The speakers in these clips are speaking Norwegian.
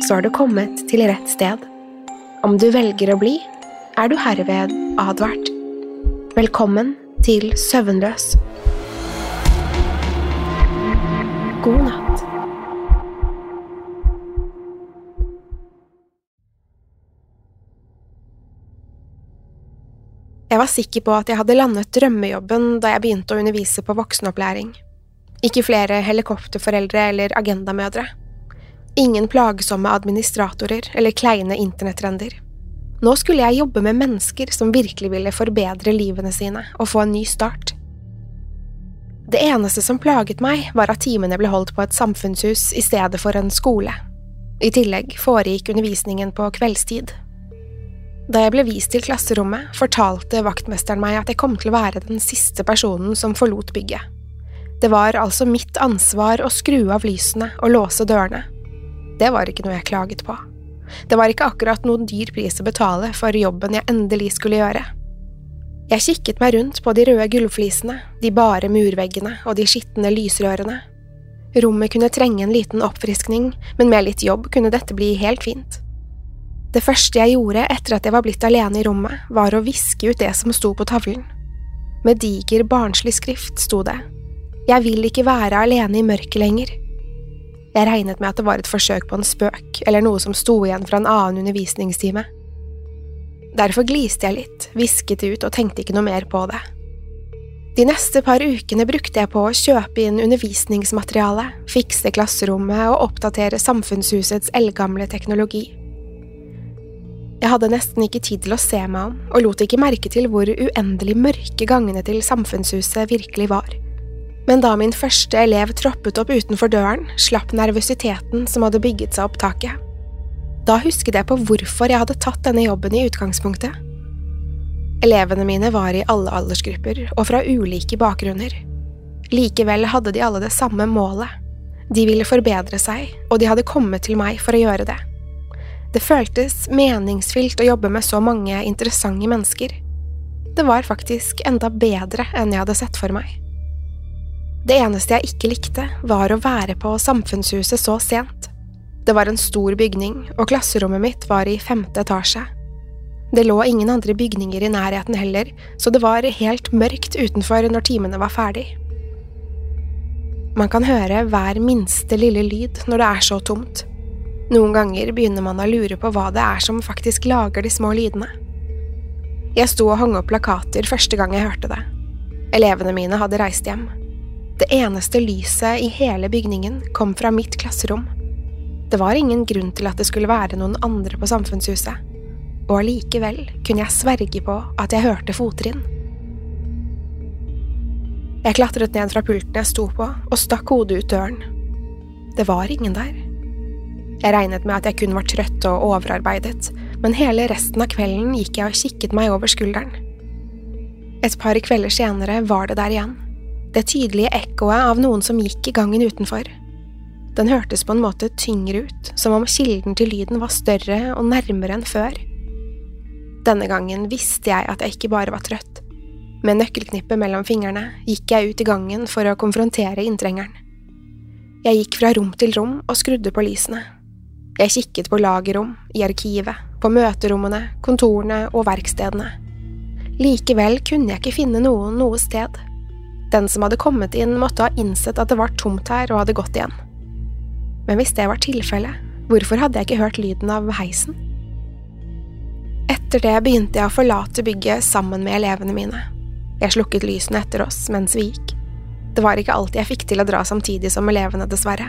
så har du kommet til rett sted. Om du velger å bli, er du herved advart. Velkommen til Søvnløs. God natt. Jeg var sikker på at jeg hadde landet drømmejobben da jeg begynte å undervise på voksenopplæring. Ikke flere helikopterforeldre eller agendamødre. Ingen plagsomme administratorer eller kleine internettrender. Nå skulle jeg jobbe med mennesker som virkelig ville forbedre livene sine og få en ny start. Det eneste som plaget meg, var at timene ble holdt på et samfunnshus i stedet for en skole. I tillegg foregikk undervisningen på kveldstid. Da jeg ble vist til klasserommet, fortalte vaktmesteren meg at jeg kom til å være den siste personen som forlot bygget. Det var altså mitt ansvar å skru av lysene og låse dørene. Det var ikke noe jeg klaget på. Det var ikke akkurat noen dyr pris å betale for jobben jeg endelig skulle gjøre. Jeg kikket meg rundt på de røde gulvflisene, de bare murveggene og de skitne lysrørene. Rommet kunne trenge en liten oppfriskning, men med litt jobb kunne dette bli helt fint. Det første jeg gjorde etter at jeg var blitt alene i rommet, var å viske ut det som sto på tavlen. Med diger, barnslig skrift sto det Jeg vil ikke være alene i mørket lenger. Jeg regnet med at det var et forsøk på en spøk, eller noe som sto igjen fra en annen undervisningstime. Derfor gliste jeg litt, hvisket det ut og tenkte ikke noe mer på det. De neste par ukene brukte jeg på å kjøpe inn undervisningsmateriale, fikse klasserommet og oppdatere samfunnshusets eldgamle teknologi. Jeg hadde nesten ikke tid til å se meg om, og lot ikke merke til hvor uendelig mørke gangene til samfunnshuset virkelig var. Men da min første elev troppet opp utenfor døren, slapp nervøsiteten som hadde bygget seg opp taket. Da husket jeg på hvorfor jeg hadde tatt denne jobben i utgangspunktet. Elevene mine var i alle aldersgrupper og fra ulike bakgrunner. Likevel hadde de alle det samme målet. De ville forbedre seg, og de hadde kommet til meg for å gjøre det. Det føltes meningsfylt å jobbe med så mange interessante mennesker. Det var faktisk enda bedre enn jeg hadde sett for meg. Det eneste jeg ikke likte, var å være på samfunnshuset så sent. Det var en stor bygning, og klasserommet mitt var i femte etasje. Det lå ingen andre bygninger i nærheten heller, så det var helt mørkt utenfor når timene var ferdig. Man kan høre hver minste lille lyd når det er så tomt. Noen ganger begynner man å lure på hva det er som faktisk lager de små lydene. Jeg sto og hang opp plakater første gang jeg hørte det. Elevene mine hadde reist hjem. Det eneste lyset i hele bygningen kom fra mitt klasserom. Det var ingen grunn til at det skulle være noen andre på samfunnshuset, og allikevel kunne jeg sverge på at jeg hørte fottrinn. Jeg klatret ned fra pulten jeg sto på, og stakk hodet ut døren. Det var ingen der. Jeg regnet med at jeg kun var trøtt og overarbeidet, men hele resten av kvelden gikk jeg og kikket meg over skulderen. Et par kvelder senere var det der igjen, det tydelige ekkoet av noen som gikk i gangen utenfor, Den hørtes på en måte tyngre ut, som om kilden til lyden var større og nærmere enn før. Denne gangen visste jeg at jeg ikke bare var trøtt. Med nøkkelknippet mellom fingrene gikk jeg ut i gangen for å konfrontere inntrengeren. Jeg gikk fra rom til rom og skrudde på lysene. Jeg kikket på lagerrom, i arkivet, på møterommene, kontorene og verkstedene. Likevel kunne jeg ikke finne noen noe sted. Den som hadde kommet inn, måtte ha innsett at det var tomt her og hadde gått igjen. Men hvis det var tilfellet, hvorfor hadde jeg ikke hørt lyden av heisen? Etter det begynte jeg å forlate bygget sammen med elevene mine. Jeg slukket lysene etter oss mens vi gikk. Det var ikke alltid jeg fikk til å dra samtidig som elevene, dessverre.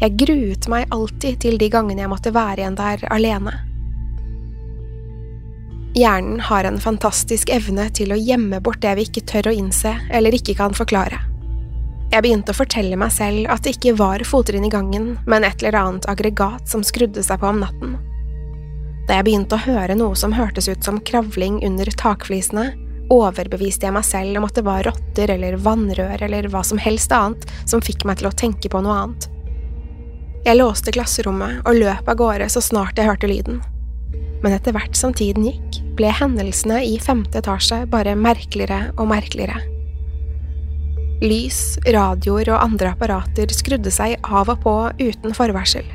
Jeg gruet meg alltid til de gangene jeg måtte være igjen der alene. Hjernen har en fantastisk evne til å gjemme bort det vi ikke tør å innse eller ikke kan forklare. Jeg begynte å fortelle meg selv at det ikke var fottrinn i gangen, men et eller annet aggregat som skrudde seg på om natten. Da jeg begynte å høre noe som hørtes ut som kravling under takflisene, overbeviste jeg meg selv om at det var rotter eller vannrør eller hva som helst annet som fikk meg til å tenke på noe annet. Jeg låste klasserommet og løp av gårde så snart jeg hørte lyden. Men etter hvert som tiden gikk, ble hendelsene i femte etasje bare merkeligere og merkeligere. Lys, radioer og andre apparater skrudde seg av og på uten forvarsel.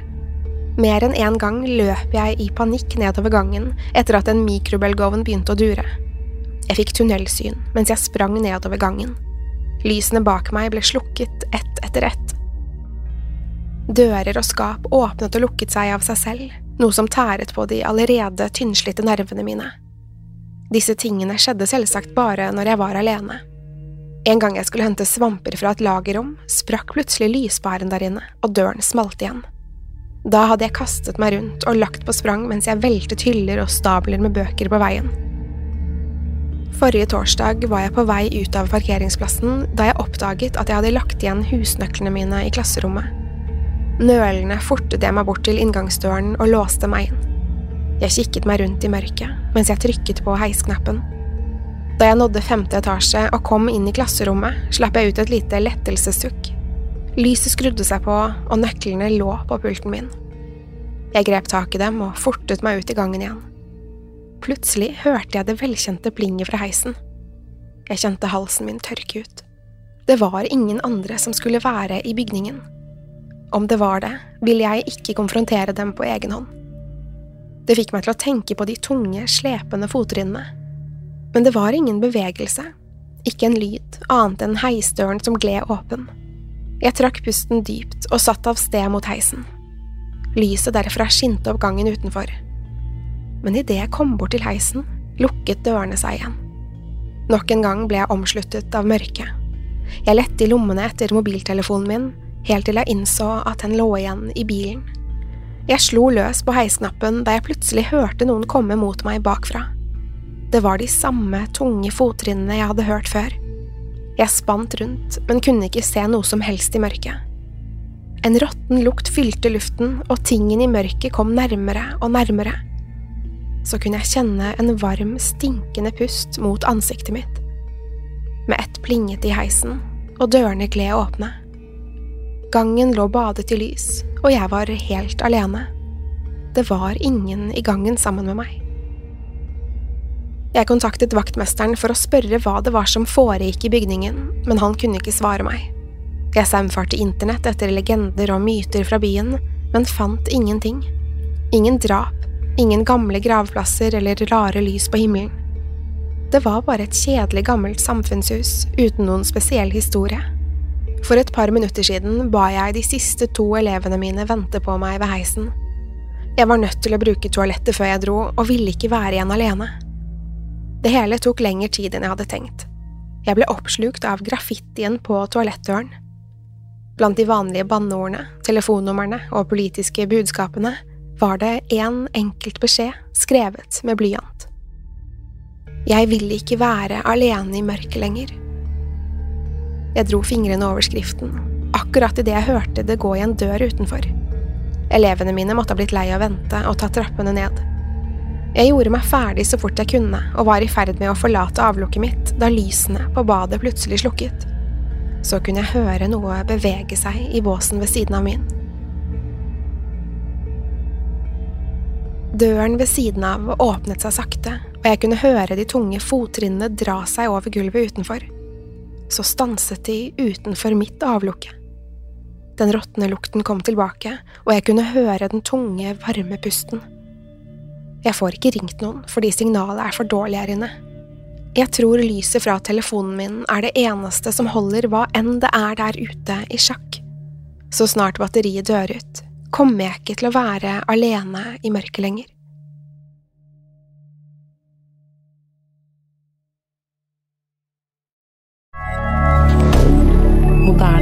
Mer enn én en gang løp jeg i panikk nedover gangen etter at en mikrobølgeovn begynte å dure. Jeg fikk tunnelsyn mens jeg sprang nedover gangen. Lysene bak meg ble slukket ett etter ett. Dører og skap åpnet og lukket seg av seg selv, noe som tæret på de allerede tynnslitte nervene mine. Disse tingene skjedde selvsagt bare når jeg var alene. En gang jeg skulle hente svamper fra et lagerrom, sprakk plutselig lyspæren der inne, og døren smalt igjen. Da hadde jeg kastet meg rundt og lagt på sprang mens jeg veltet hyller og stabler med bøker på veien. Forrige torsdag var jeg på vei ut av parkeringsplassen da jeg oppdaget at jeg hadde lagt igjen husnøklene mine i klasserommet. Nølende fortet jeg meg bort til inngangsdøren og låste meg inn. Jeg kikket meg rundt i mørket mens jeg trykket på heisknappen. Da jeg nådde femte etasje og kom inn i klasserommet, slapp jeg ut et lite lettelsessukk. Lyset skrudde seg på, og nøklene lå på pulten min. Jeg grep tak i dem og fortet meg ut i gangen igjen. Plutselig hørte jeg det velkjente plinget fra heisen. Jeg kjente halsen min tørke ut. Det var ingen andre som skulle være i bygningen. Om det var det, ville jeg ikke konfrontere dem på egen hånd. Det fikk meg til å tenke på de tunge, slepende fottrinnene men det var ingen bevegelse, ikke en lyd, annet enn heisdøren som gled åpen. Jeg trakk pusten dypt og satt av sted mot heisen. Lyset derfra skinte opp gangen utenfor. Men idet jeg kom bort til heisen, lukket dørene seg igjen. Nok en gang ble jeg omsluttet av mørket. Jeg lette i lommene etter mobiltelefonen min, helt til jeg innså at den lå igjen i bilen. Jeg slo løs på heisknappen da jeg plutselig hørte noen komme mot meg bakfra. Det var de samme tunge fottrinnene jeg hadde hørt før. Jeg spant rundt, men kunne ikke se noe som helst i mørket. En råtten lukt fylte luften, og tingen i mørket kom nærmere og nærmere. Så kunne jeg kjenne en varm, stinkende pust mot ansiktet mitt. Med ett plinget i heisen, og dørene gled åpne. Gangen lå badet i lys, og jeg var helt alene. Det var ingen i gangen sammen med meg. Jeg kontaktet vaktmesteren for å spørre hva det var som foregikk i bygningen, men han kunne ikke svare meg. Jeg saumfarte internett etter legender og myter fra byen, men fant ingenting. Ingen drap, ingen gamle gravplasser eller rare lys på himmelen. Det var bare et kjedelig gammelt samfunnshus uten noen spesiell historie. For et par minutter siden ba jeg de siste to elevene mine vente på meg ved heisen. Jeg var nødt til å bruke toalettet før jeg dro, og ville ikke være igjen alene. Det hele tok lengre tid enn jeg hadde tenkt. Jeg ble oppslukt av graffitien på toalettdøren. Blant de vanlige banneordene, telefonnumrene og politiske budskapene var det én enkelt beskjed skrevet med blyant. Jeg vil ikke være alene i mørket lenger. Jeg dro fingrene over skriften, akkurat idet jeg hørte det gå i en dør utenfor. Elevene mine måtte ha blitt lei av å vente og ta trappene ned. Jeg gjorde meg ferdig så fort jeg kunne, og var i ferd med å forlate avlukket mitt da lysene på badet plutselig slukket. Så kunne jeg høre noe bevege seg i båsen ved siden av min. Døren ved siden av åpnet seg sakte, og jeg kunne høre de tunge fottrinnene dra seg over gulvet utenfor. Så stanset de utenfor mitt avlukke. Den råtne lukten kom tilbake, og jeg kunne høre den tunge, varme pusten. Jeg får ikke ringt noen fordi signalet er for dårlig her inne. Jeg tror lyset fra telefonen min er det eneste som holder hva enn det er der ute, i sjakk. Så snart batteriet dør ut, kommer jeg ikke til å være alene i mørket lenger.